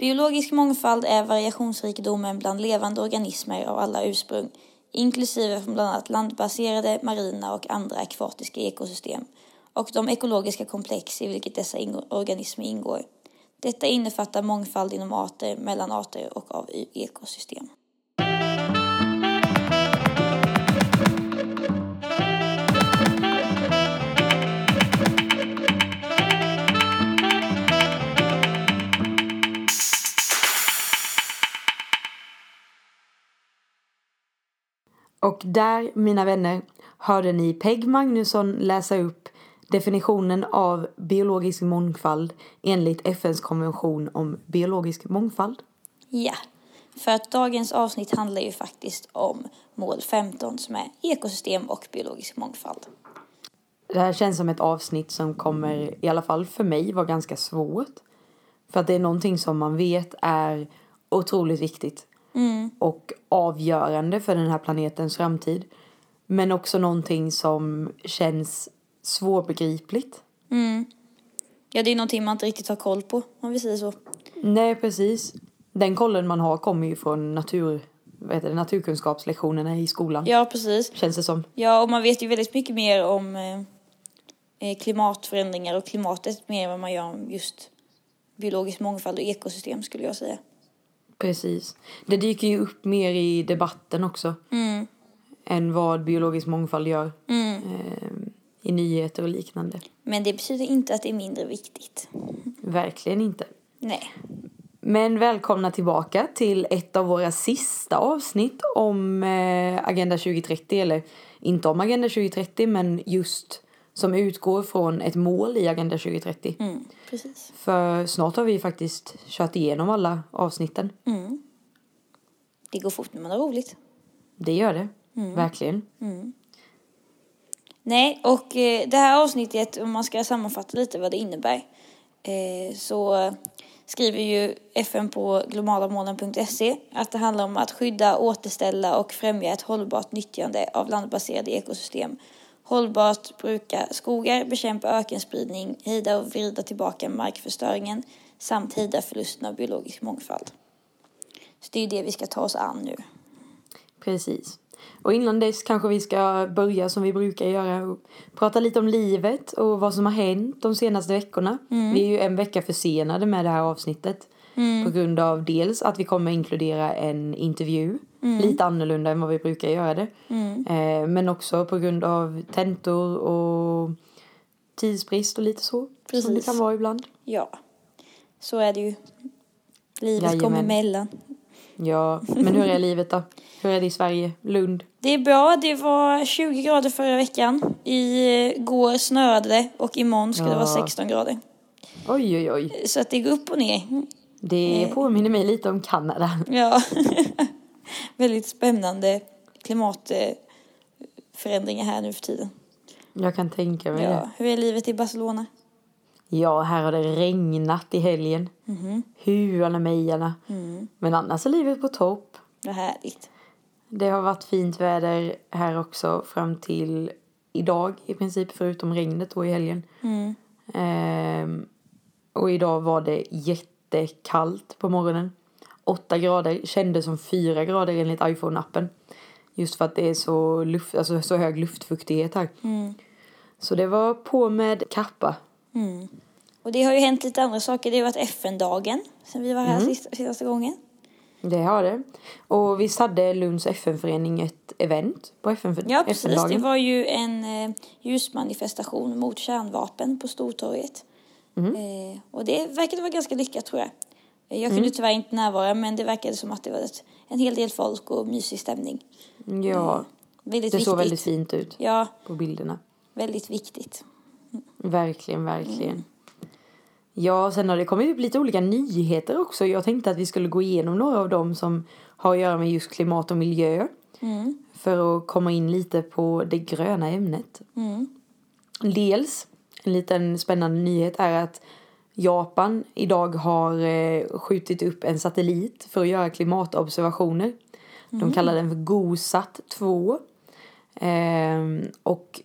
Biologisk mångfald är variationsrikedomen bland levande organismer av alla ursprung, inklusive från bland annat landbaserade, marina och andra akvatiska ekosystem och de ekologiska komplex i vilket dessa organismer ingår. Detta innefattar mångfald inom arter, mellan arter och av e- ekosystem. Och där, mina vänner, hörde ni Peg Magnusson läsa upp definitionen av biologisk mångfald enligt FNs konvention om biologisk mångfald. Ja, för att dagens avsnitt handlar ju faktiskt om mål 15 som är ekosystem och biologisk mångfald. Det här känns som ett avsnitt som kommer, i alla fall för mig, vara ganska svårt. För att det är någonting som man vet är otroligt viktigt. Mm. Och avgörande för den här planetens framtid. Men också någonting som känns svårbegripligt. Mm. Ja, det är någonting man inte riktigt har koll på, om vi säger så. Nej, precis. Den kollen man har kommer ju från natur, vad heter det, naturkunskapslektionerna i skolan. Ja, precis. Känns det som. Ja, och man vet ju väldigt mycket mer om eh, klimatförändringar och klimatet mer än vad man gör om just biologisk mångfald och ekosystem skulle jag säga. Precis. Det dyker ju upp mer i debatten också. Mm. Än vad biologisk mångfald gör. Mm. Eh, I nyheter och liknande. Men det betyder inte att det är mindre viktigt. Verkligen inte. Nej. Men välkomna tillbaka till ett av våra sista avsnitt om eh, Agenda 2030. Eller inte om Agenda 2030 men just som utgår från ett mål i Agenda 2030. Mm, precis. För snart har vi faktiskt kört igenom alla avsnitten. Mm. Det går fort när man har roligt. Det gör det. Verkligen. Nej, och eh, det här avsnittet, om man ska sammanfatta lite vad det innebär, eh, så skriver ju FN på globalamålen.se att det handlar om att skydda, återställa och främja ett hållbart nyttjande av landbaserade ekosystem, hållbart bruka skogar, bekämpa ökenspridning, hejda och vrida tillbaka markförstöringen samt hejda förlusten av biologisk mångfald. Så det är det vi ska ta oss an nu. Precis. Och innan dess kanske vi ska börja som vi brukar göra och prata lite om livet och vad som har hänt de senaste veckorna. Vi är ju en vecka försenade med det här avsnittet. På grund av dels att vi kommer inkludera en intervju. Lite annorlunda än vad vi brukar göra det. Eh, men också på grund av tentor och tidsbrist och lite så. Som det Precis. kan vara ibland. Ja, så är det ju. Livet Jajamän. kommer emellan. Ja, men hur är livet då? Hur är det i Sverige? Lund? Det är bra. Det var 20 grader förra veckan. I går snöade det och imorgon ska det vara Ja. 16 grader. Oj, oj, oj. Så att det går upp och ner. Det påminner mig lite om Kanada. Ja, väldigt spännande klimatförändringar här nu för tiden. Jag kan tänka mig det. Ja, hur är livet i Barcelona? Ja, här har det regnat i helgen. Mhm. Huarna mejarna. Mm, Men annars är livet på topp. vad härligt. Det har varit fint väder här också fram till idag i princip förutom regnet då i helgen. Mm. Ehm, och idag var det jättekallt på morgonen. 8 grader kändes som 4 grader enligt iPhone-appen. Just för att det är så, luft, alltså så hög luftfuktighet här. Mm. Så det var på med kappa. Mm. Och det har ju hänt lite andra saker. Det har varit FN-dagen sen vi var här Mm. sista, senaste gången. Det har det. Och visst hade Lunds FN-förening ett event på FN Ja, precis. Det FN-dagen? var ju en eh, ljusmanifestation mot kärnvapen på Stortorget. Mm. Eh, och det verkade vara ganska lyckat tror jag. Jag kunde tyvärr inte närvara men det verkade som att det var ett, en hel del folk och mysig stämning. Ja, Väldigt det viktigt. såg väldigt fint ut Ja, på bilderna. väldigt viktigt. Verkligen, verkligen. Mm. Ja, sen har det kommit upp lite olika nyheter också. Jag tänkte att vi skulle gå igenom några av dem som har att göra med just klimat och miljö. Mm. För att komma in lite på det gröna ämnet. Mm. Dels, en liten spännande nyhet är att Japan idag har eh, skjutit upp en satellit för att göra klimatobservationer. De kallar den för GOSAT 2. Ehm, och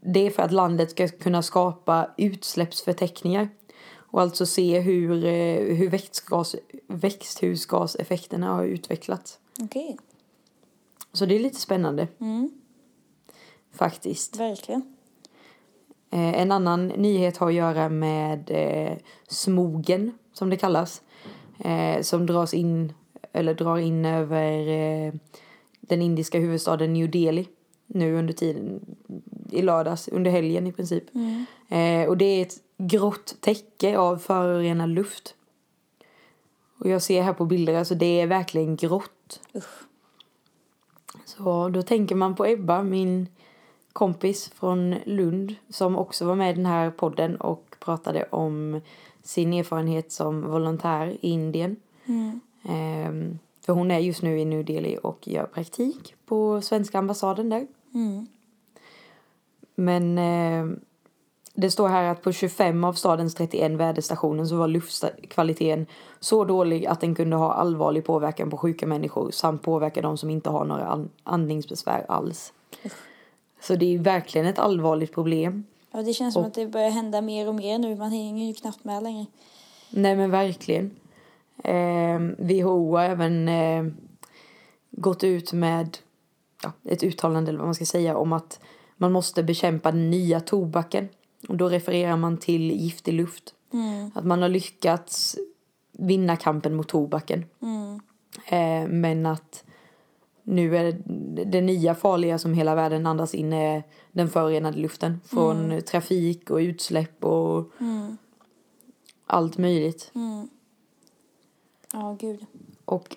det är för att landet ska kunna skapa utsläppsförteckningar. Och alltså se hur, eh, hur växtgas, växthusgaseffekterna har utvecklats. Okej. Så det är lite spännande Mm, faktiskt. verkligen. Eh, en annan nyhet har att göra med eh, smogen, som det kallas. Eh, som dras in, eller drar in över den indiska huvudstaden New Delhi. Nu under tiden, i lördags, under helgen i princip. Mm. Eh, och det är ett grått täcke av förorenad luft. Och jag ser här på bilder, alltså det är verkligen grått. Usch. Så då tänker man på Ebba, min kompis från Lund som också var med i den här podden och pratade om sin erfarenhet som volontär i Indien. Mm. Ehm, för hon är just nu i New Delhi och gör praktik på svenska ambassaden där. Mm. Men eh, det står här att på 25 av stadens 31 väderstationer så var luftkvaliteten så dålig att den kunde ha allvarlig påverkan på sjuka människor samt påverka de som inte har några an- andningsbesvär alls. Så det är verkligen ett allvarligt problem. Ja, det känns som Och- att det börjar hända mer och mer nu. Man hänger ju knappt med längre. Nej men verkligen. Eh, WHO har även eh, gått ut med ja, ett uttalande eller vad man ska säga om att man måste bekämpa den nya tobaken. Och då refererar man till giftig luft. Mm. Att man har lyckats vinna kampen mot tobaken. Mm. Eh, men att nu är det, nya farliga som hela världen andas in är den förorenade luften. Från trafik och utsläpp och Mm. allt möjligt. Mm. Ja, gud. Och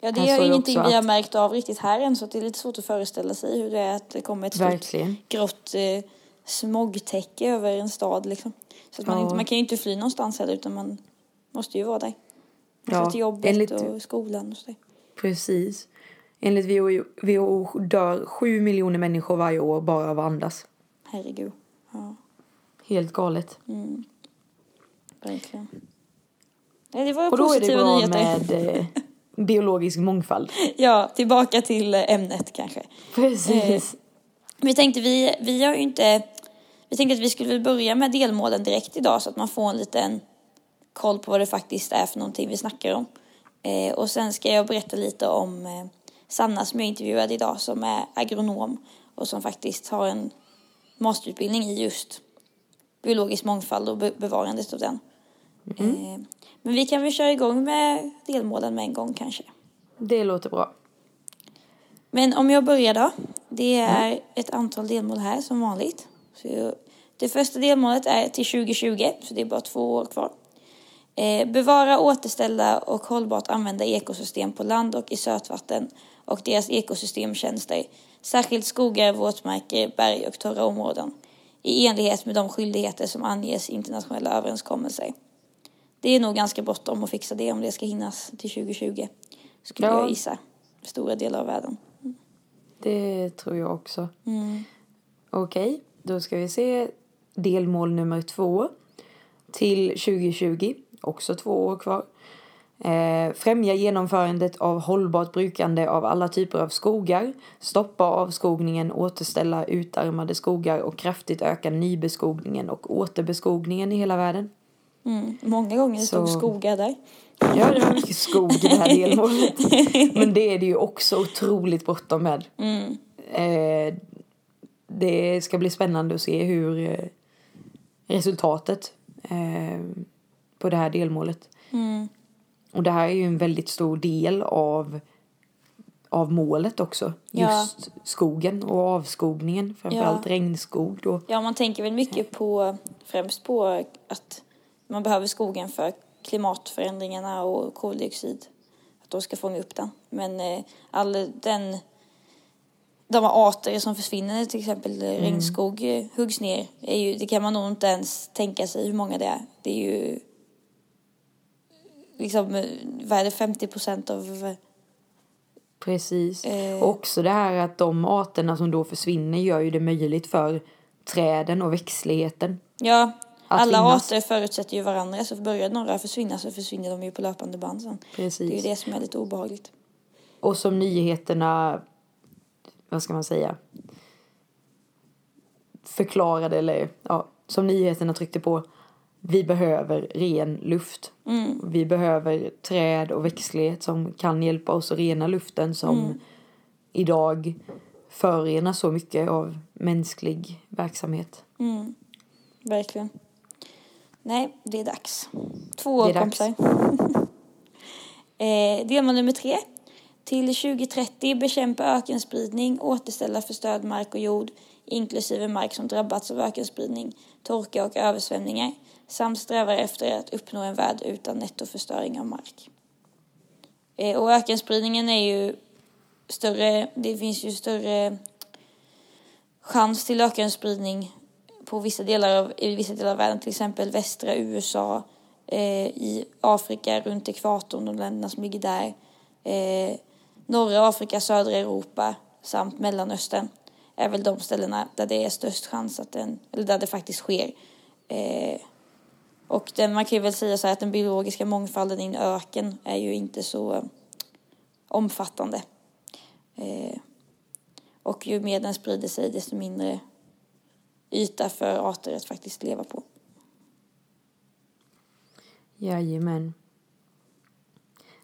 Ja, det är ingenting vi har märkt av riktigt här än. Så det är lite svårt att föreställa sig hur det är att det kommer ett stort grått eh, smogtäcke över en stad liksom. Så att man, Ja. inte, man kan ju inte fly någonstans heller utan man måste ju vara där. Man Ja, till jobbet enligt- och skolan och så där. Precis. Enligt WHO, WHO dör sju miljoner människor varje år bara av att andas. Herregud. Ja, Helt galet. mm. Verkligen. Nej, det var Och då är det bra nyheter. med eh, biologisk mångfald. Ja, tillbaka till eh, ämnet kanske. Precis. Vi tänkte, vi, vi har ju inte... Vi tänkte att vi skulle börja med delmålen direkt idag så att man får en liten koll på vad det faktiskt är för någonting vi snackar om. Eh, och sen ska jag berätta lite om eh, Sanna som jag intervjuade idag som är agronom och som faktiskt har en masterutbildning i just biologisk mångfald och be- bevarandet av den. Eh, men vi kan väl köra igång med delmålen med en gång kanske. Det låter bra. Men om jag börjar då. Det är ett antal delmål här som vanligt. Så det första delmålet är till 2020, så det är bara två år kvar. Eh, bevara, återställa och hållbart använda ekosystem på land och i sötvatten och deras ekosystemtjänster, särskilt skogar, våtmarker, berg och torra områden, i enlighet med de skyldigheter som anges i internationella överenskommelser. Det är nog ganska bråttom att fixa det om det ska hinnas till 2020, skulle Ja. jag gissa. Stora delar av världen. Det tror jag också. Mm. Okej, då ska vi se delmål nummer två. Till 2020, också två år kvar. Eh, främja genomförandet av hållbart brukande av alla typer av skogar. Stoppa avskogningen, återställa utarmade skogar och kraftigt öka nybeskogningen och återbeskogningen i hela världen. Mm. Många gånger det stod Så- skogar där. Ja, det var mycket skog i det här delmålet. Men det är det ju också otroligt bråttom med. Mm. Eh, det ska bli spännande att se hur eh, resultatet eh, på det här delmålet. Mm. Och det här är ju en väldigt stor del av, av målet också. Ja. Just skogen och avskogningen, framförallt Ja. regnskog då. Ja, man tänker väl mycket på, främst på att man behöver skogen för klimatförändringarna och koldioxid. Att de ska fånga upp den. Men eh, all den, de arter som försvinner, till exempel eh, regnskog, eh, huggs ner. Är ju, det kan man nog inte ens tänka sig hur många det är. Det är ju liksom, eh, vad är det, 50 procent av... Precis. Eh. Och också det här att de arterna som då försvinner gör ju det möjligt för träden och växtligheten. Ja, alla finnas. arter förutsätter ju varandra. Så börjar några försvinna så försvinner de ju på löpande band sen. Precis. Det är ju det som är lite obehagligt. Och som nyheterna, vad ska man säga, förklarade eller ja, som nyheterna tryckte på. Vi behöver ren luft. Vi behöver träd och växtlighet som kan hjälpa oss att rena luften som idag förorenar så mycket av mänsklig verksamhet. Verkligen. Nej, det är dags. Två Det år dags. kompisar. eh, delmål nummer tre. Till 2030 bekämpa ökenspridning, återställa förstörd mark och jord, inklusive mark som drabbats av ökenspridning, torka och översvämningar, samt strävar efter att uppnå en värld utan nettoförstöring av mark. Eh, och ökenspridningen är ju större, det finns ju större chans till ökenspridning på vissa delar av, i vissa delar av världen, till exempel västra USA, eh, i Afrika runt ekvatorn, de länderna som ligger där, eh, norra Afrika, södra Europa samt Mellanöstern är väl de ställena där det är störst chans att den, eller där det faktiskt sker. Eh, och den, man kan ju väl säga så här att den biologiska mångfalden i en öken är ju inte så eh, omfattande. Eh, och ju mer den sprider sig desto mindre yta för arter att faktiskt leva på. Jajamän.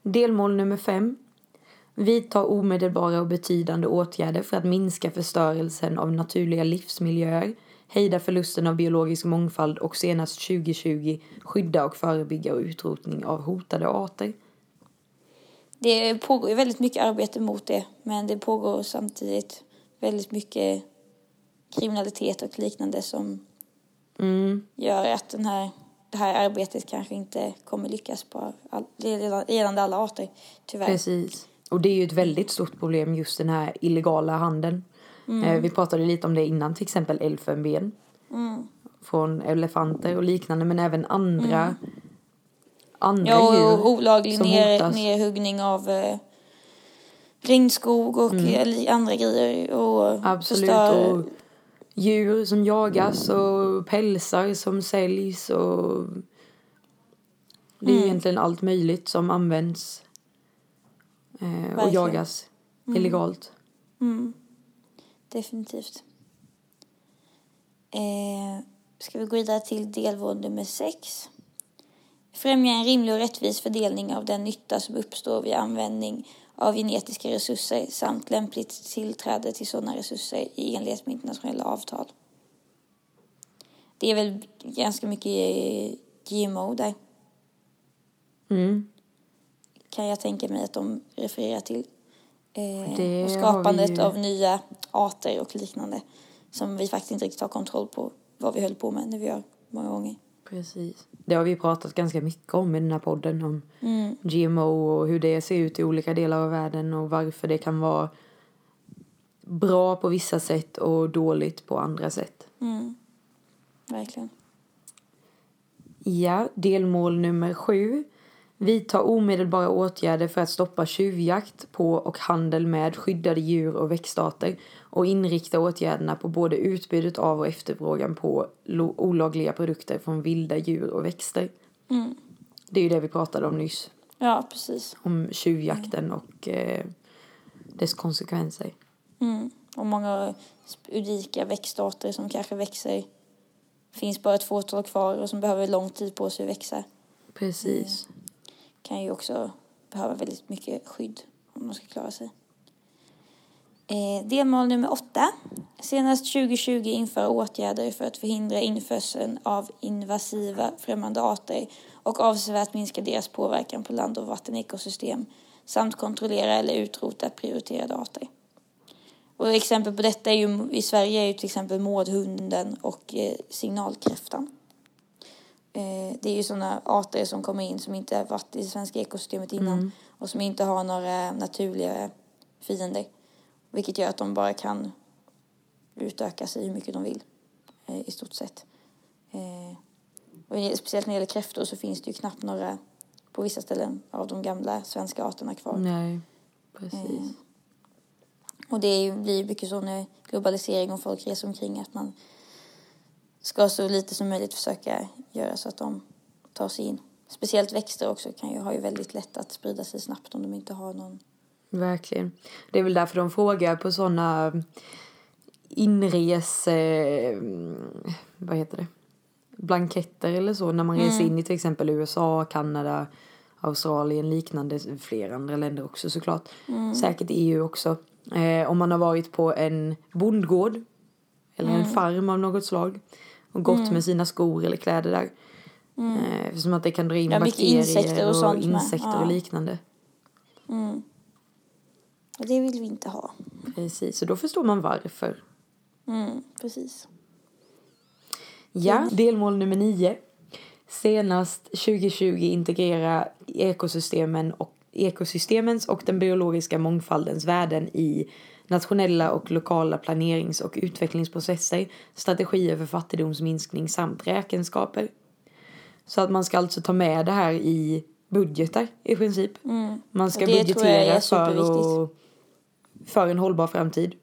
Delmål nummer fem. Vidta omedelbara och betydande åtgärder för att minska förstörelsen av naturliga livsmiljöer, hejda förlusten av biologisk mångfald och senast 2020 skydda och förebygga utrotning av hotade arter. Det pågår väldigt mycket arbete mot det, men det pågår samtidigt väldigt mycket kriminalitet och liknande som Mm, gör att den här, det här arbetet kanske inte kommer lyckas på all, gällande alla arter, tyvärr. precis. Och det är ju ett väldigt stort problem just den här illegala handeln. Eh, vi pratade lite om det innan, till exempel elfenben. Från elefanter och liknande, men även andra, andra Ja, djur. och olaglig ner, nerhuggning av eh, regnskog och eh, andra grejer. Och Mm. Absolut. förstör- Och djur som jagas och pälsar som säljs och det är Mm. egentligen allt möjligt som används eh, och Verkligen. Mm. jagas illegalt. Definitivt. Eh, ska vi gå vidare till delmål nummer sex. Främja en rimlig och rättvis fördelning av den nytta som uppstår vid användning av genetiska resurser samt lämpligt tillträde till sådana resurser i enlighet med internationella avtal. Det är väl ganska mycket eh, GMO där, Mm. kan jag tänka mig att de refererar till. Eh, och skapandet ju- av nya arter och liknande som vi faktiskt inte riktigt har kontroll på vad vi höll på med när vi gör många gånger. Precis. Det har vi pratat ganska mycket om i den här podden. Om Mm. GMO och hur det ser ut i olika delar av världen och varför det kan vara bra på vissa sätt och dåligt på andra sätt. Mm. Verkligen. Ja, delmål nummer sju. Vidta omedelbara åtgärder för att stoppa tjuvjakt på och handel med skyddade djur och växtarter och inrikta åtgärderna på både utbudet av och efterfrågan på olagliga produkter från vilda djur och växter. Mm. Det är ju det vi pratade om nyss, Ja, precis. om tjuvjakten och eh, dess konsekvenser. Mm. Och många unika växtarter som kanske växer. finns bara ett fåtal kvar och som behöver lång tid på sig att växa. Precis. kan ju också behöva väldigt mycket skydd om de ska klara sig. Eh, delmål nummer åtta. Senast 2020 införa åtgärder för att förhindra införseln av invasiva främmande arter och avsevärt minska deras påverkan på land och vattenekosystem samt kontrollera eller utrota prioriterade arter. Och exempel på detta är ju, i Sverige är ju till exempel mårdhunden och eh, signalkräftan. Eh, det är ju sådana arter som kommer in som inte har varit i det svenska ekosystemet innan och som inte har några naturliga fiender. Vilket gör att de bara kan utöka sig hur mycket de vill eh, i stort sett. Eh, och speciellt när det gäller kräftor så finns det ju knappt några på vissa ställen av de gamla svenska arterna kvar. Nej, precis. Och det blir mycket så när globalisering och folk reser omkring att man ska så lite som möjligt försöka göra så att de tar sig in. Speciellt växter också kan ju, har ju väldigt lätt att sprida sig snabbt om de inte har någon... Verkligen. Det är väl därför de frågar på såna inrese... Vad heter det? blanketter eller så när man reser in i till exempel USA, Kanada, Australien, liknande, flera andra länder också såklart. Säkert EU också. Eh, om man har varit på en bondgård eller en farm av något slag och gått med sina skor eller kläder där. Eh, eftersom att det kan dra in Ja, bakterier och och, med. insekter Ja. och liknande. Och det vill vi inte ha. Precis, så då förstår man varför. Mm, precis. Ja, delmål nummer nio. Senast 2020 integrera ekosystemen och ekosystemens och den biologiska mångfaldens värden i nationella och lokala planerings och utvecklingsprocesser, strategier för fattigdomsminskning samt räkenskaper. Så att man ska alltså ta med det här i budgetar i princip. Man ska budgetera för, att, för en hållbar framtid.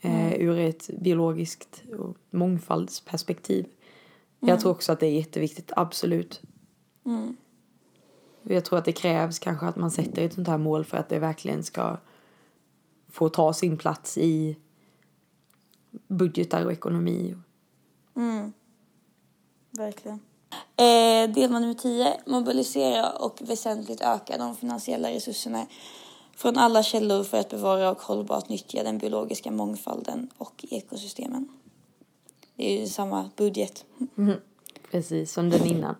Eh, ur ett biologiskt och mångfaldsperspektiv. Jag tror också att det är jätteviktigt, absolut. Jag tror att det krävs kanske att man sätter ett sånt här mål för att det verkligen ska få ta sin plats i budgetar och ekonomi. Verkligen. Eh, delmål nummer 10. Mobilisera och väsentligt öka de finansiella resurserna från alla källor för att bevara och hållbart nyttja den biologiska mångfalden och ekosystemen. Det är ju samma budget. Precis som den innan.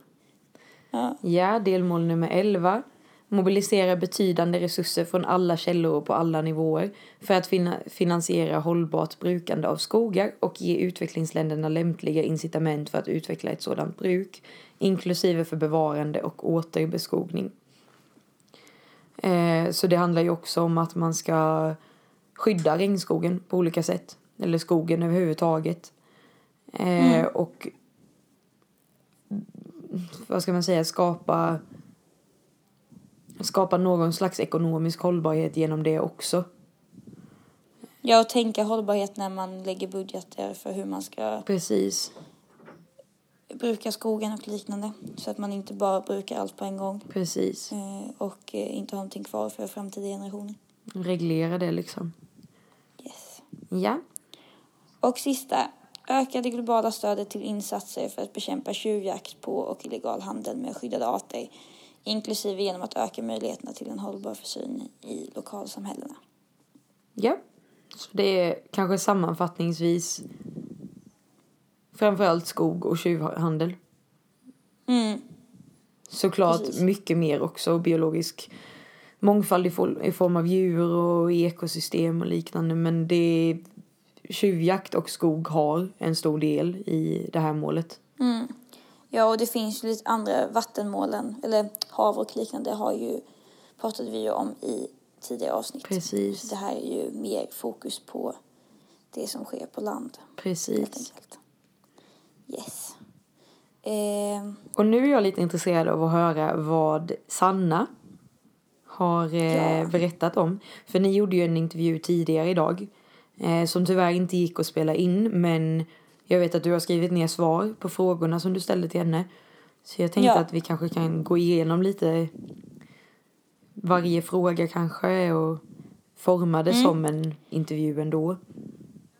Ja. Ja, delmål nummer 11. Mobilisera betydande resurser från alla källor och på alla nivåer för att fina- finansiera hållbart brukande av skogar och ge utvecklingsländerna lämpliga incitament för att utveckla ett sådant bruk, inklusive för bevarande och återbeskogning. Eh, så det handlar ju också om att man ska skydda regnskogen på olika sätt, eller skogen överhuvudtaget. Eh, Och vad ska man säga, skapa skapa någon slags ekonomisk hållbarhet genom det också. Ja, och tänka hållbarhet när man lägger budgetar för hur man ska Precis, bruka skogen och liknande. Så att man inte bara brukar allt på en gång precis. eh, och eh, inte har någonting kvar för framtida generationer. Reglera det liksom. Yes. Ja, Och sista, öka det globala stödet till insatser för att bekämpa tjuvjakt på och illegal handel med skyddade arter, inklusive genom att öka möjligheterna till en hållbar försörjning i lokalsamhällena. ja. Så det är kanske sammanfattningsvis framförallt skog och tjuvhandel. Mm, Såklart Precis. mycket mer också biologisk mångfald i, form av djur och ekosystem och liknande. Men det tjuvjakt och skog har en stor del i det här målet. mm. Ja, och det finns ju lite andra vattenmålen, eller hav och liknande har ju pratade vi ju om i tidigare avsnitt. Precis. Så det här är ju mer fokus på det som sker på land, Precis. Yes. Eh, Och nu är jag lite intresserad av att höra vad Sanna har eh, Ja. berättat om. För ni gjorde ju en intervju tidigare idag eh, som tyvärr inte gick att spela in men jag vet att du har skrivit ner svar på frågorna som du ställde till henne. Så jag tänkte Ja. att vi kanske kan gå igenom lite varje fråga kanske och forma det som en intervju ändå.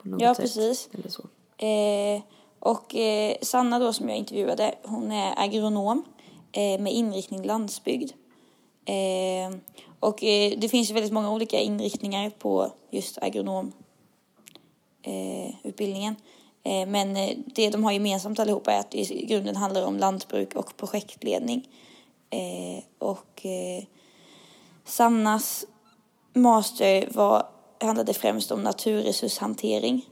På något Mm. Ja, sätt. precis. Eller så. Eh, och eh, Sanna då som jag intervjuade, hon är agronom eh, med inriktning landsbygd. Eh, och eh, det finns ju väldigt många olika inriktningar på just agronomutbildningen. eh. Eh, men eh, det de har gemensamt allihopa är att det i grunden handlar om lantbruk och projektledning. Eh, och eh, Sannas master var, handlade främst om naturresurshantering.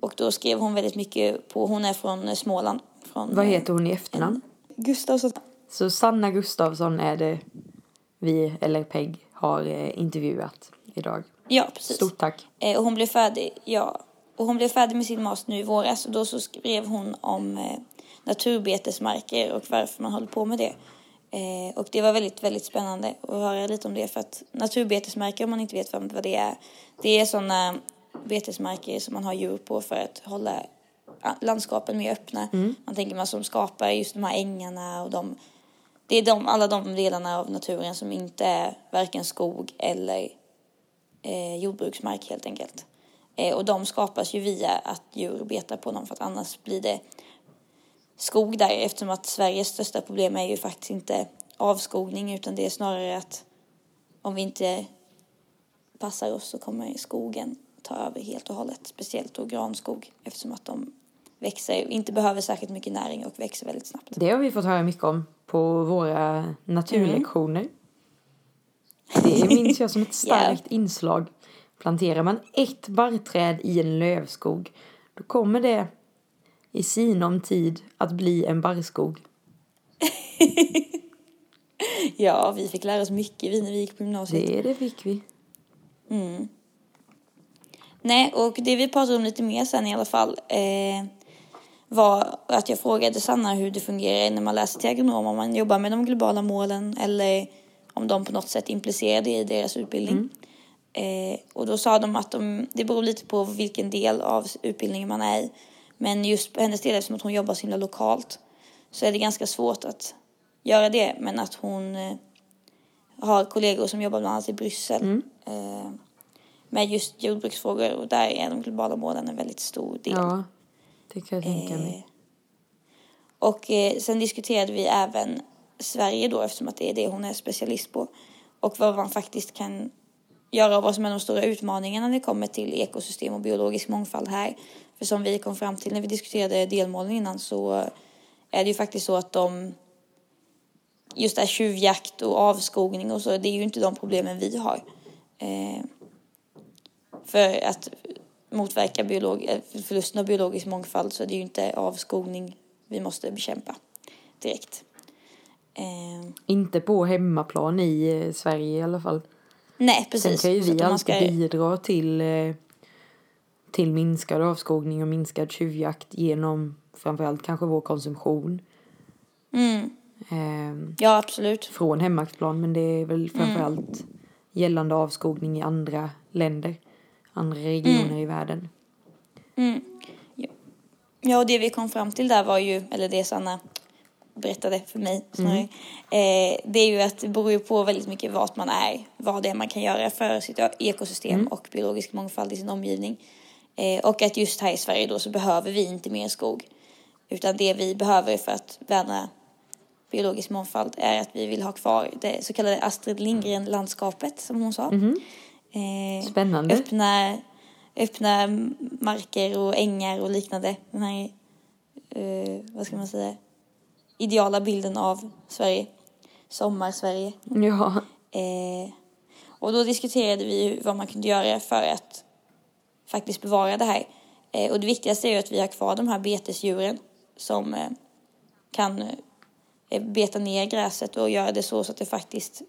Och då skrev hon väldigt mycket på, hon är från Småland. Från, Vad heter hon i efternamn? Gustavsson. Så Sanna Gustafsson är det vi, eller Peg, har eh, intervjuat idag. Ja, precis. Stort tack. Eh, och hon blev färdig, ja. Och hon blev färdig med sin master nu i våras och då så skrev hon om eh, naturbetesmarker och varför man håller på med det. Eh, och det var väldigt, väldigt spännande att höra lite om det för att naturbetesmarker, om man inte vet vad det är, det är sådana betesmarker som man har djur på för att hålla landskapen mer öppna. Man tänker man som skapar just de här ängarna och de det är de, alla de delarna av naturen som inte är varken skog eller eh, jordbruksmark helt enkelt. Eh, och de skapas ju via att djur betar på dem för att annars blir det skog där eftersom att Sveriges största problem är ju faktiskt inte avskogning utan det är snarare att om vi inte passar oss så kommer skogen ta över helt och hållet. Speciellt då granskog eftersom att de växer, inte behöver särskilt mycket näring och växer väldigt snabbt. Det har vi fått höra mycket om på våra naturlektioner. Mm. Det minns jag som ett starkt yeah. inslag. Planterar man ett barrträd i en lövskog då kommer det i sinom tid att bli en barrskog. ja, vi fick lära oss mycket vi när vi gick på gymnasiet. Det, det fick vi. Mm. Nej, och det vi pratade om lite mer sen i alla fall eh, var att jag frågade Sanna hur det fungerar när man läser till agronom, om man jobbar med de globala målen eller om de på något sätt implicerade i deras utbildning. Mm. Eh, och då sa de att de, det beror lite på vilken del av utbildningen man är i. Men just på hennes del, eftersom att hon jobbar så himla lokalt, så är det ganska svårt att göra det. Men att hon eh, har kollegor som jobbar bland annat i Bryssel mm. eh, med just jordbruksfrågor och där är de globala målen en väldigt stor del. Ja, det kan jag tänka mig. Eh, och eh, sen diskuterade vi även Sverige då eftersom att det är det hon är specialist på och vad man faktiskt kan göra och vad som är de stora utmaningarna när det kommer till ekosystem och biologisk mångfald här. För som vi kom fram till när vi diskuterade delmålen innan så är det ju faktiskt så att de just det här tjuvjakt och avskogning och så, det är ju inte de problemen vi har. Eh, för att motverka biolog, eh, förlusten av biologisk mångfald så är det ju inte avskogning vi måste bekämpa direkt. Eh, inte på hemmaplan i eh, Sverige i alla fall. Nej, precis. Sen kan ju vi alltid ska... bidra till, eh, till minskad avskogning och minskad tjuvjakt genom framförallt kanske vår konsumtion. Mm. Eh, ja, absolut. Från hemmaplan, men det är väl framförallt mm. gällande avskogning i andra länder, andra regioner mm. i världen. Mm. Ja, och det vi kom fram till där var ju, eller det Sanna berättade för mig snarare, mm. eh, det är ju att det beror ju på väldigt mycket vart man är, vad det är man kan göra för sitt ekosystem mm. och biologisk mångfald i sin omgivning. Eh, och att just här i Sverige då så behöver vi inte mer skog. Utan det vi behöver för att värna biologisk mångfald är att vi vill ha kvar det så kallade Astrid Lindgren-landskapet som hon sa. Mm. Eh, Spännande. Öppna, öppna marker och ängar och liknande. Den här, eh, vad ska man säga, ideala bilden av Sverige. Sommar-Sverige. Ja. Eh, och då diskuterade vi vad man kunde göra för att faktiskt bevara det här. Eh, och det viktigaste är ju att vi har kvar de här betesdjuren som eh, kan eh, beta ner gräset och göra det så, så att det faktiskt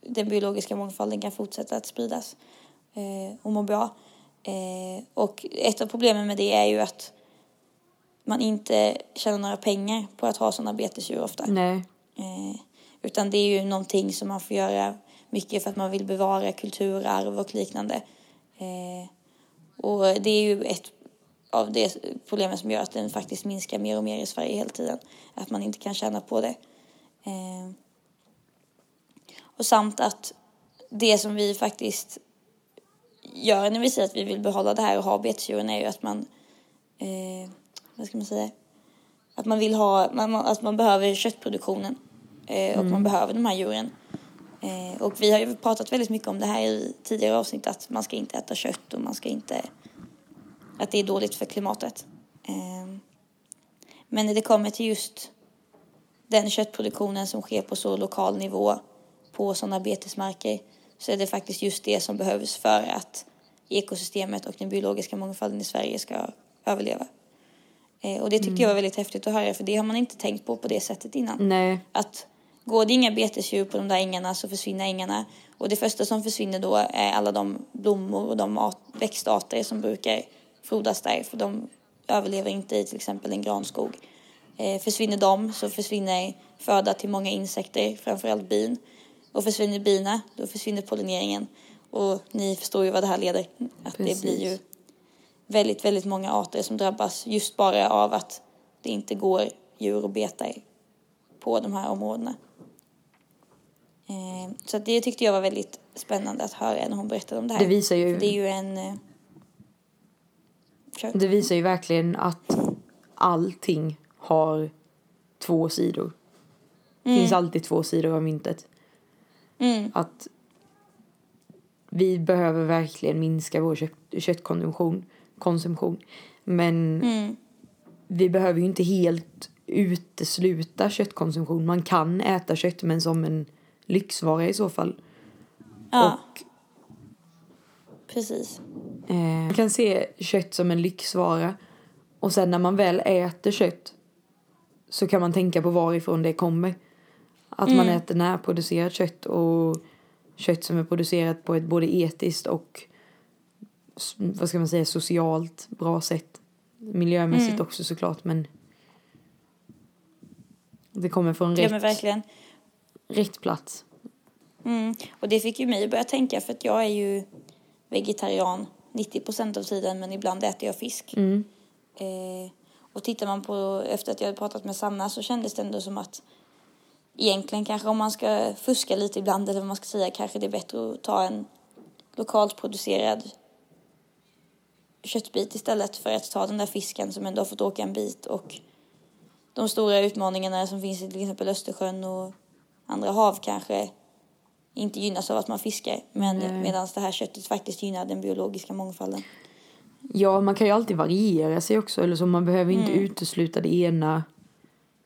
den biologiska mångfalden kan fortsätta att spridas eh, och må bra. Eh, och ett av problemen med det är ju att man inte tjänar några pengar på att ha sådana betesdjur ofta. Nej. Eh, utan det är ju någonting som man får göra mycket för att man vill bevara kulturarv och liknande. Eh, och det är ju ett av de problemen som gör att den faktiskt minskar mer och mer i Sverige hela tiden. Att man inte kan tjäna på det. Och samt att det som vi faktiskt gör när vi säger att vi vill behålla det här och ha betesdjuren är ju att man eh, vad ska man säga, att man vill ha, man, att man behöver köttproduktionen eh, och mm. man behöver de här djuren. Eh, och vi har ju pratat väldigt mycket om det här i tidigare avsnitt att man ska inte äta kött och man ska inte, att det är dåligt för klimatet. Eh, men när det kommer till just den köttproduktionen som sker på så lokal nivå på sådana betesmarker så är det faktiskt just det som behövs för att ekosystemet och den biologiska mångfalden i Sverige ska överleva. Eh, och det tycker mm. jag var väldigt häftigt att höra för det har man inte tänkt på på det sättet innan. Nej. Att går det inga betesdjur på de där ängarna så försvinner ängarna. Och det första som försvinner då är alla de blommor och de art, växtarter som brukar frodas där för de överlever inte i till exempel en granskog. Eh, försvinner de så försvinner föda till många insekter, framförallt bin. Och försvinner bina, då försvinner pollineringen. Och ni förstår ju vad det här leder. Att Precis. det blir ju väldigt, väldigt många arter som drabbas just bara av att det inte går djur och betar på de här områdena. Eh, så det tyckte jag var väldigt spännande att höra när hon berättade om det här. Det visar ju... Det är ju en... Eh, det visar ju verkligen att allting har två sidor. Det finns alltid två sidor av myntet. Mm. Att vi behöver verkligen minska vår kött, köttkonsumtion. Konsumtion. Men Mm. vi behöver ju inte helt utesluta köttkonsumtion. Man kan äta kött men som en lyxvara i så fall. Ja, Och precis. eh, man kan se kött som en lyxvara. Och sen när man väl äter kött så kan man tänka på varifrån det kommer. Att man Mm. äter närproducerat kött och kött som är producerat på ett både etiskt och vad ska man säga socialt bra sätt. Miljömässigt Mm. också såklart men det kommer från Ja, rätt, men verkligen. rätt plats. Mm. Och det fick ju mig att börja tänka för att jag är ju vegetarian 90% av tiden men ibland äter jag fisk. Mm. Eh, och tittar man på, efter att jag hade pratat med Sanna så kändes det ändå som att egentligen kanske om man ska fuska lite ibland eller vad man ska säga kanske det är bättre att ta en lokalt producerad köttbit istället för att ta den där fisken som ändå har fått åka en bit och de stora utmaningarna som finns i till exempel Östersjön och andra hav kanske inte gynnas av att man fiskar men Nej. medan det här köttet faktiskt gynnar den biologiska mångfalden. Ja, man kan ju alltid variera sig också. Eller så man behöver inte utesluta det ena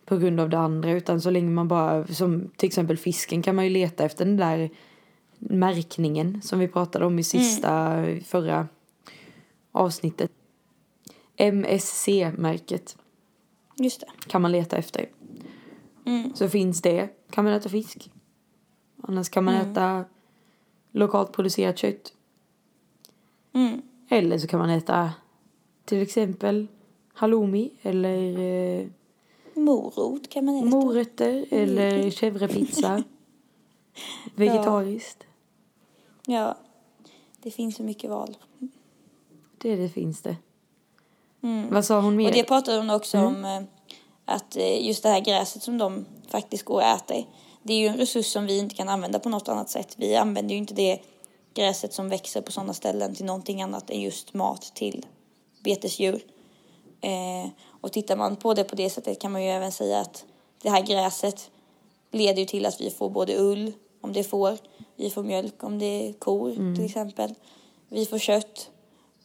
på grund av det andra. Utan så länge man bara, som till exempel fisken kan man ju leta efter den där märkningen som vi pratade om i sista, förra avsnittet. MSC-märket Just det. kan man leta efter. Mm. Så finns det, kan man äta fisk. Annars kan man äta lokalt producerat kött. Mm. Eller så kan man äta till exempel halloumi eller eh, Morot kan man äta. morötter eller chèvrepizza. Vegetariskt. Ja, det finns så mycket val. Det, det finns det. Mm. Vad sa hon mer? Och det pratade hon också om eh, att eh, just det här gräset som de faktiskt går och äter. Det är ju en resurs som vi inte kan använda på något annat sätt. Vi använder ju inte det gräset som växer på sådana ställen till någonting annat än just mat till betesdjur. Eh, och tittar man på det på det sättet kan man ju även säga att det här gräset leder ju till att vi får både ull, om det är får, vi får mjölk om det är kor till exempel. Vi får kött.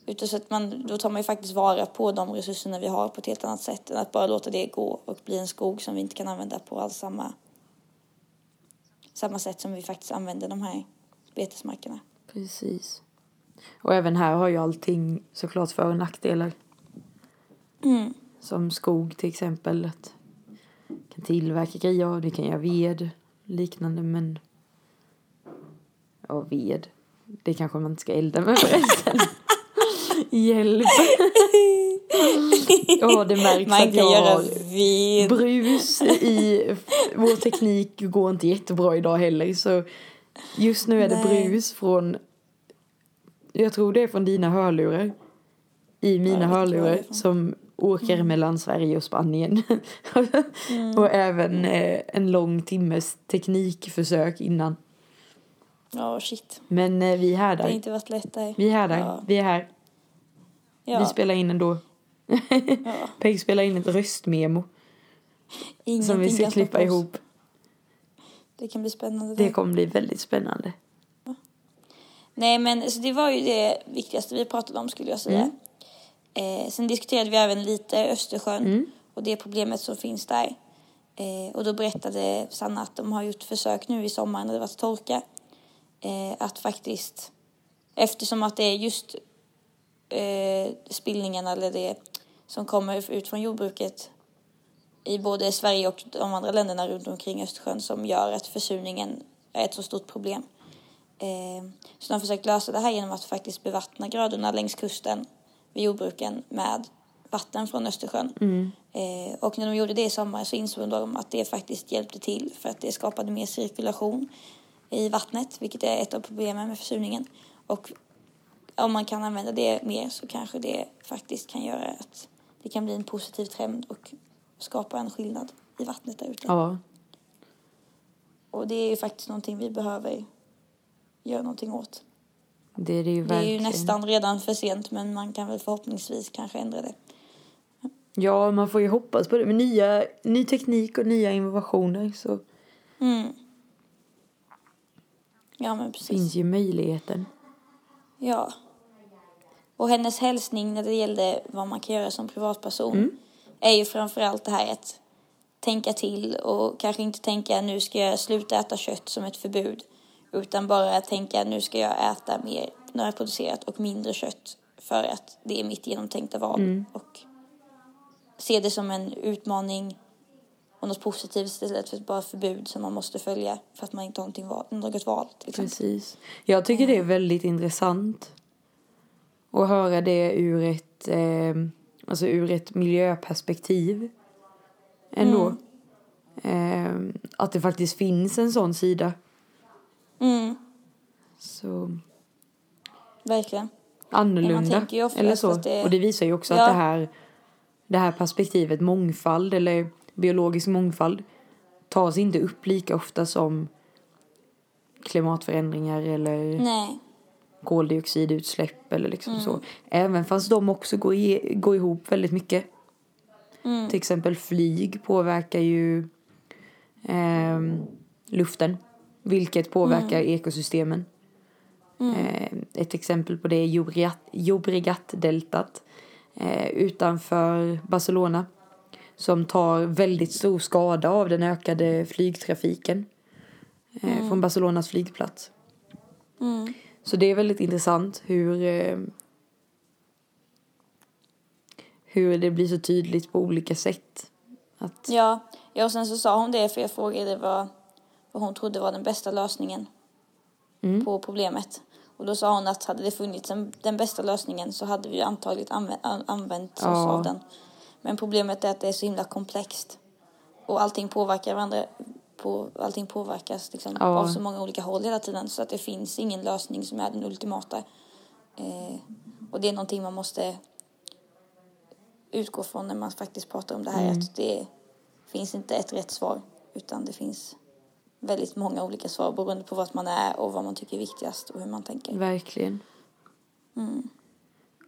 Utan så att man, då tar man ju faktiskt vara på de resurserna vi har på ett helt annat sätt än att bara låta det gå och bli en skog som vi inte kan använda på alls samma, samma sätt som vi faktiskt använder de här betesmarkerna. Precis. Och även här har ju allting såklart för och nackdelar. Mm. Som skog till exempel. Att kan tillverka grejer av det, kan göra ved, liknande men... Ja, ved. Det kanske man inte ska elda med förresten. Hjälp! Ja, det märks Man att jag har ved. brus i... Vår teknik går inte jättebra idag heller så just nu är det Nej. brus från... Jag tror det är från dina hörlurar. I mina det hörlurar som åker mellan Sverige och Spanien. Mm. och även eh, en lång timmes teknikförsök innan. Ja, shit. Men eh, vi är här Det har där. inte varit lätt där. Vi är här där. Ja. Vi är här. Ja. Vi spelar in ändå. ja. Peg spelar in ett röstmemo Ingenting som vi ska klippa ihop. Det kan bli spännande. Det där. kommer bli väldigt spännande. Nej, men så det var ju det viktigaste vi pratade om skulle jag säga. Eh, sen diskuterade vi även lite Östersjön och det problemet som finns där. Eh, och då berättade Sanna att de har gjort försök nu i sommar när det varit torka. Eh, att faktiskt, eftersom att det är just eh, spillningarna eller det som kommer ut från jordbruket i både Sverige och de andra länderna runt omkring Östersjön som gör att försurningen är ett så stort problem. Eh, så de har försökt lösa det här genom att faktiskt bevattna grödorna längs kusten vid jordbruken med vatten från Östersjön. Eh, och när de gjorde det i sommar så insåg de att det faktiskt hjälpte till för att det skapade mer cirkulation i vattnet, vilket är ett av problemen med försurningen. Och om man kan använda det mer så kanske det faktiskt kan göra att det kan bli en positiv trend och skapa en skillnad i vattnet där ute. Ja, Och det är ju faktiskt någonting vi behöver göra någonting åt. Det är det ju Det är ju nästan redan för sent men man kan väl förhoppningsvis kanske ändra det. Ja, man får ju hoppas på det. Med nya, ny teknik och nya innovationer så Mm. Ja, men precis. finns ju möjligheten. Ja. Och hennes hälsning när det gällde vad man kan göra som privatperson Mm. är ju framförallt det här att tänka till och kanske inte tänka nu ska jag sluta äta kött som ett förbud utan bara tänka nu ska jag äta mer närproducerat och mindre kött för att det är mitt genomtänkta val Mm. och se det som en utmaning och något positivt istället för ett bara förbud som man måste följa för att man inte har någonting val, något val. Precis. Jag tycker det är väldigt intressant att höra det ur ett, eh, alltså ur ett miljöperspektiv. Ändå. Eh, att det faktiskt finns en sån sida. Mm, Så verkligen. annorlunda. oftast eller så. det- Och det visar ju också Ja. att det här, det här perspektivet mångfald eller biologisk mångfald tas inte upp lika ofta som klimatförändringar eller Nej. koldioxidutsläpp eller liksom Mm. så. Även fast de också går, i, går ihop väldigt mycket. Mm. Till exempel flyg påverkar ju ehm, luften. Vilket påverkar Mm. ekosystemen. Eh, ett exempel på det är Llobregat- Llobregat-deltat eh, utanför Barcelona. Som tar väldigt stor skada av den ökade flygtrafiken eh, från Barcelonas flygplats. Mm. Så det är väldigt intressant hur, hur det blir så tydligt på olika sätt. Att, Ja. ja, och sen så sa hon det för jag frågade vad, vad hon trodde var den bästa lösningen Mm. på problemet. Och då sa hon att hade det funnits en, den bästa lösningen så hade vi antagligen använt, an- använt oss Ja. av den. Men problemet är att det är så himla komplext. Och allting påverkar varandra. På, allting påverkas liksom Ja. av så många olika håll hela tiden. Så att det finns ingen lösning som är den ultimata. Eh, och det är någonting man måste utgå från när man faktiskt pratar om det här. Att det finns inte ett rätt svar. Utan det finns väldigt många olika svar beroende på vad man är och vad man tycker är viktigast och hur man tänker. Verkligen.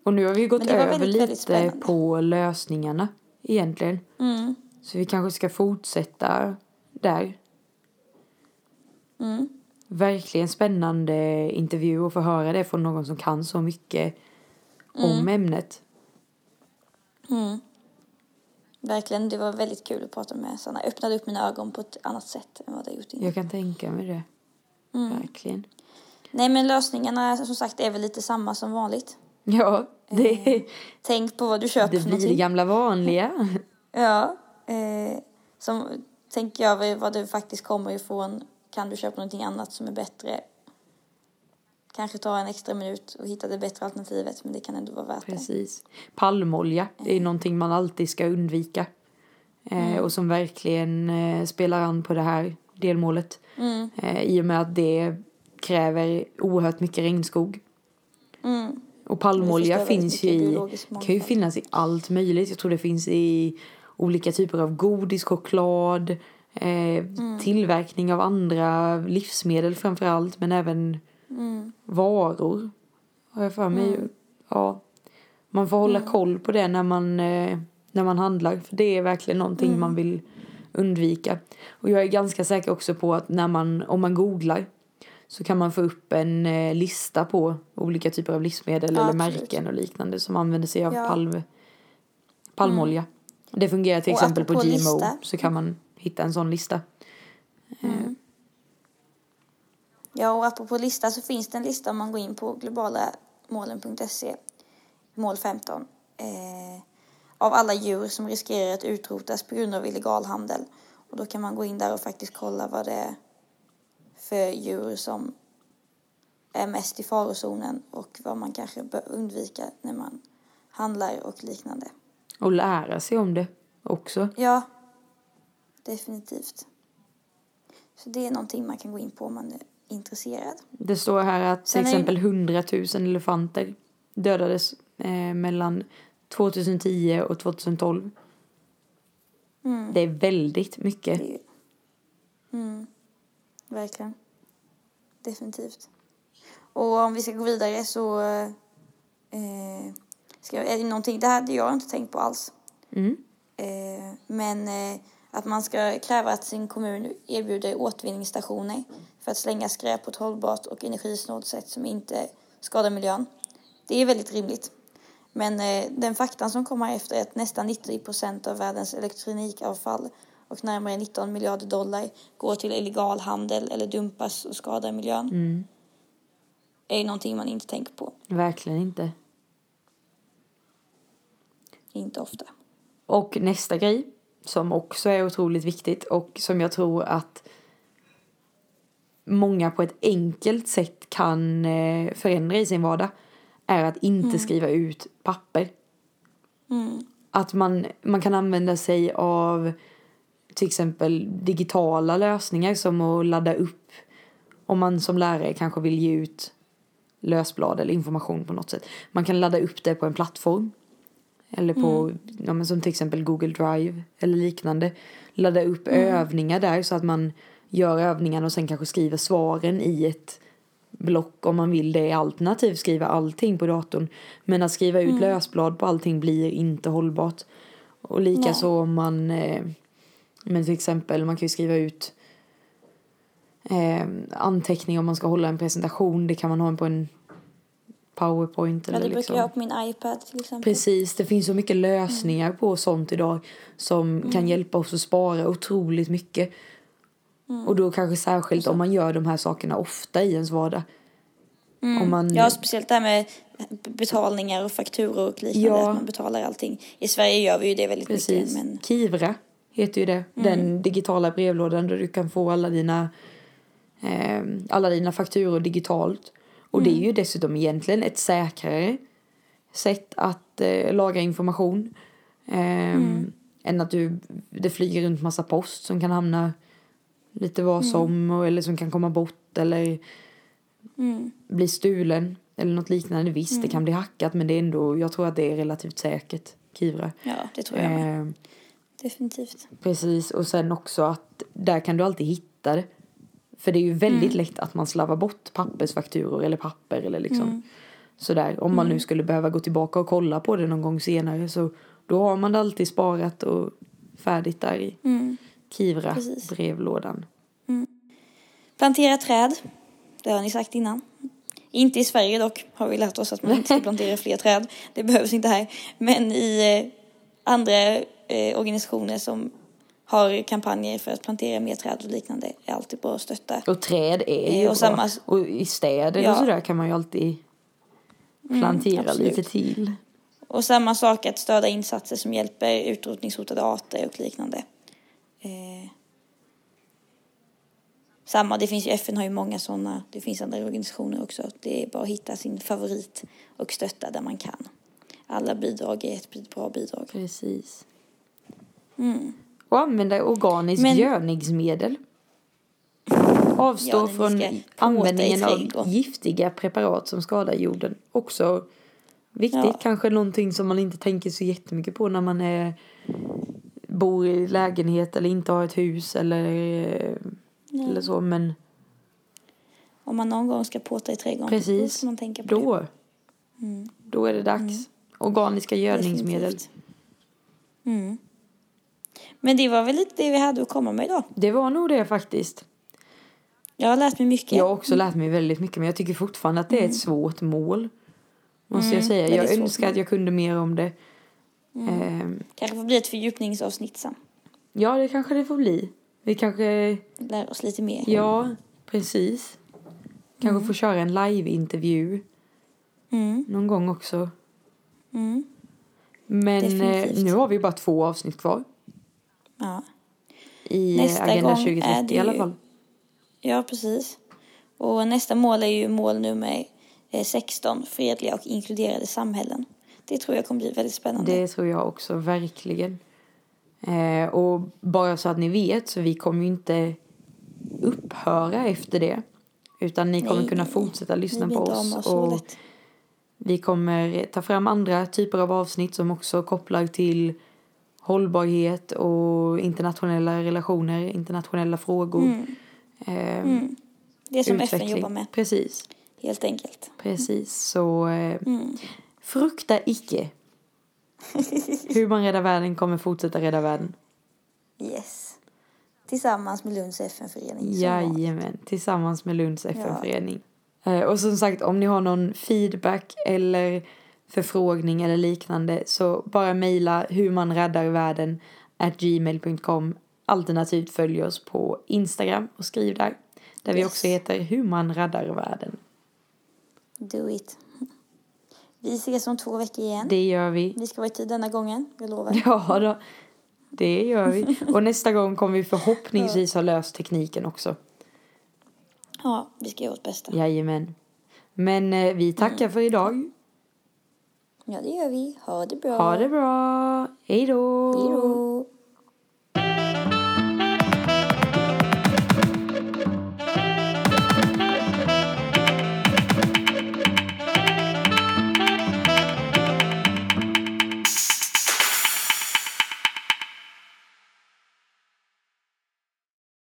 Och nu har vi gått Mm. Över väldigt, väldigt lite spännande. på lösningarna egentligen. Mm. Så vi kanske ska fortsätta där. Mm. Verkligen spännande intervju och få höra det från någon som kan så mycket om ämnet. Verkligen, det var väldigt kul att prata med Sanna. Öppnade upp mina ögon på ett annat sätt än vad det gjort innan. Jag kan tänka mig det. Mm. Verkligen. Nej men lösningarna som sagt är väl lite samma som vanligt. Ja, det, Tänk på vad du köper det blir det gamla vanliga. Ja. Eh, som tänker jag över vad det faktiskt kommer ifrån. Kan du köpa någonting annat som är bättre? Kanske ta en extra minut och hitta det bättre alternativet men det kan ändå vara värt det. Precis. Palmolja är någonting man alltid ska undvika. Eh, och som verkligen eh, spelar an på det här delmålet. Mm. Eh, I och med att det kräver oerhört mycket regnskog. Mm. Och palmolja finns ju i, kan ju finnas i allt möjligt. Jag tror det finns i olika typer av godis, choklad, eh, Mm. tillverkning av andra livsmedel framför allt. Men även Mm. varor. Har jag för mig. Ja. Man får hålla koll på det när man, eh, när man handlar. För det är verkligen någonting man vill undvika. Och jag är ganska säker också på att när man, om man googlar så kan man få upp en eh, lista på olika typer av livsmedel Ja, eller absolut. märken och liknande som använder sig av Ja. palm, palmolja. Det fungerar till Och exempel på apropå GMO lista. så kan man hitta en sån lista. Ja, och apropå lista så finns det en lista om man går in på globalamålen.se, mål 15, eh, av alla djur som riskerar att utrotas på grund av illegal handel. Och då kan man gå in där och faktiskt kolla vad det är för djur som är mest i farozonen och vad man kanske bör undvika när man handlar och liknande. Och lära sig om det också. Ja, definitivt. Så det är någonting man kan gå in på om man intresserad. Det står här att till Sen exempel 100 000 elefanter dödades eh, mellan 2010 och 2012. Mm. Det är väldigt mycket. Det är ju... Mm, verkligen. Definitivt. Och om vi ska gå vidare så eh, ska, är det någonting, det här hade jag inte tänkt på alls. Mm. Eh, men eh, att man ska kräva att sin kommun erbjuder återvinningsstationer för att slänga skräp på ett hållbart och energisnålt sätt som inte skadar miljön. Det är väldigt rimligt. Men eh, den faktan som kommer efter är att nästan 90 procent av världens elektronikavfall och närmare 19 miljarder dollar går till illegal handel eller dumpas och skadar miljön. Mm. är ju någonting man inte tänker på. Verkligen inte. Inte ofta. Och nästa grej som också är otroligt viktigt och som jag tror att många på ett enkelt sätt kan eh, förändra i sin vardag är att inte skriva ut papper. Mm. Att man, man kan använda sig av till exempel digitala lösningar som att ladda upp om man som lärare kanske vill ge ut lösblad eller information på något sätt. Man kan ladda upp det på en plattform. Eller på, ja, men som till exempel Google Drive eller liknande. Ladda upp övningar där så att man gör övningarna och sen kanske skriver svaren i ett block om man vill det. Alternativt skriva allting på datorn. Men att skriva ut lösblad på allting blir inte hållbart. Och likaså om man, eh, men till exempel man kan ju skriva ut eh, anteckningar om man ska hålla en presentation. Det kan man ha på en powerpoint Ja, eller det brukar liksom. jag ha på min iPad till exempel. Precis, det finns så mycket lösningar på sånt idag som kan hjälpa oss att spara otroligt mycket. Och då kanske särskilt om man gör de här sakerna ofta i ens vardag. Om man, Ja, speciellt det här med betalningar och fakturor och liknande. Ja. Att man betalar allting. I Sverige gör vi ju det väldigt precis. mycket. Men Kivra heter ju det. Den digitala brevlådan där du kan få alla dina, eh, alla dina fakturor digitalt. Och det är ju dessutom egentligen ett säkrare sätt att eh, lagra information. Eh, Än att du, det flyger runt massa post som kan hamna lite var som och, eller som kan komma bort eller bli stulen eller något liknande. Visst, det kan bli hackat men det är ändå, jag tror att det är relativt säkert, Kivra. ja, det tror jag. Eh, Definitivt. Precis, och sen också att där kan du alltid hitta det. För det är ju väldigt lätt att man slarvar bort pappersfakturor eller papper eller liksom sådär. Om man nu skulle behöva gå tillbaka och kolla på det någon gång senare så då har man det alltid sparat och färdigt där i Kivra Precis. brevlådan. Plantera träd. Det har ni sagt innan. Inte i Sverige dock har vi lärt oss att man inte ska plantera fler träd. Det behövs inte här. Men i eh, andra eh, organisationer som har kampanjer för att plantera mer träd och liknande är alltid bra att stötta. Och träd är Eh, ju och bra. samma- Och i städer Ja. och sådär kan man ju alltid plantera absolut. lite till. Och samma sak att stödja insatser som hjälper utrotningshotade arter och liknande. Eh, samma, det finns ju, FN har ju många sådana, det finns andra organisationer också. Det är bara att hitta sin favorit och stötta där man kan. Alla bidrag är ett bra bidrag. Precis. Och använda organiskt Men- gödningsmedel. Avstå Ja, från användningen av giftiga preparat som skadar jorden. Också viktigt, Ja. kanske någonting som man inte tänker så jättemycket på när man är, bor i lägenhet eller inte har ett hus eller, eller så. Men Om man någon gång ska påta i trädgården, då precis, ska man tänka på det. då, då är det dags. Organiska gödningsmedel. Mm. Men det var väl lite det vi hade att komma med idag. Det var nog det faktiskt. Jag har lärt mig mycket. Jag har också lärt mig väldigt mycket men jag tycker fortfarande att det är ett svårt mål. Måste jag säga. Jag önskar att jag kunde mer om det. Ehm, Kanske får bli ett fördjupningsavsnitt sen. ja, det kanske det får bli. Vi kanske, Lära oss lite mer. ja, precis. Kanske får köra en live-intervju Mm. någon gång också. Mm. Men eh, Definitivt. nu har vi bara två avsnitt kvar Ja. i eh, Nästa Agenda gång 2030 är det i alla fall. ja, precis. Och nästa mål är ju mål nummer eh, 16, fredliga och inkluderade samhällen. Det tror jag kommer bli väldigt spännande. Det tror jag också, verkligen. Eh, och bara så att ni vet, så vi kommer ju inte upphöra efter det. Utan ni kommer Nej, kunna nej, fortsätta nej. lyssna på oss. oss så Och lätt. vi kommer ta fram andra typer av avsnitt som också kopplar till hållbarhet och internationella relationer, internationella frågor. Eh, Mm. Det som utveckling. FN jobbar med, Hur man räddar världen kommer fortsätta rädda världen. Yes. Tillsammans med Lunds FN-förening. Jajamän, tillsammans med Lunds FN-förening. Eh, Och som sagt, om ni har någon feedback eller förfrågning eller liknande så bara mejla hur man räddar världen at gmail.com alternativt följ oss på Instagram och skriv där. Där vi Yes. också heter hur man räddar världen. Do it. Vi ses om två veckor igen. Det gör vi. Vi ska vara i tid denna gången, jag lovar. Ja då, det gör vi. Och nästa gång kommer vi förhoppningsvis ha löst tekniken också. Ja, vi ska göra vårt bästa. Jajamän. Men eh, vi tackar för idag. Ja, det gör vi. Ha det bra. Ha det bra. Hej då. Hej då.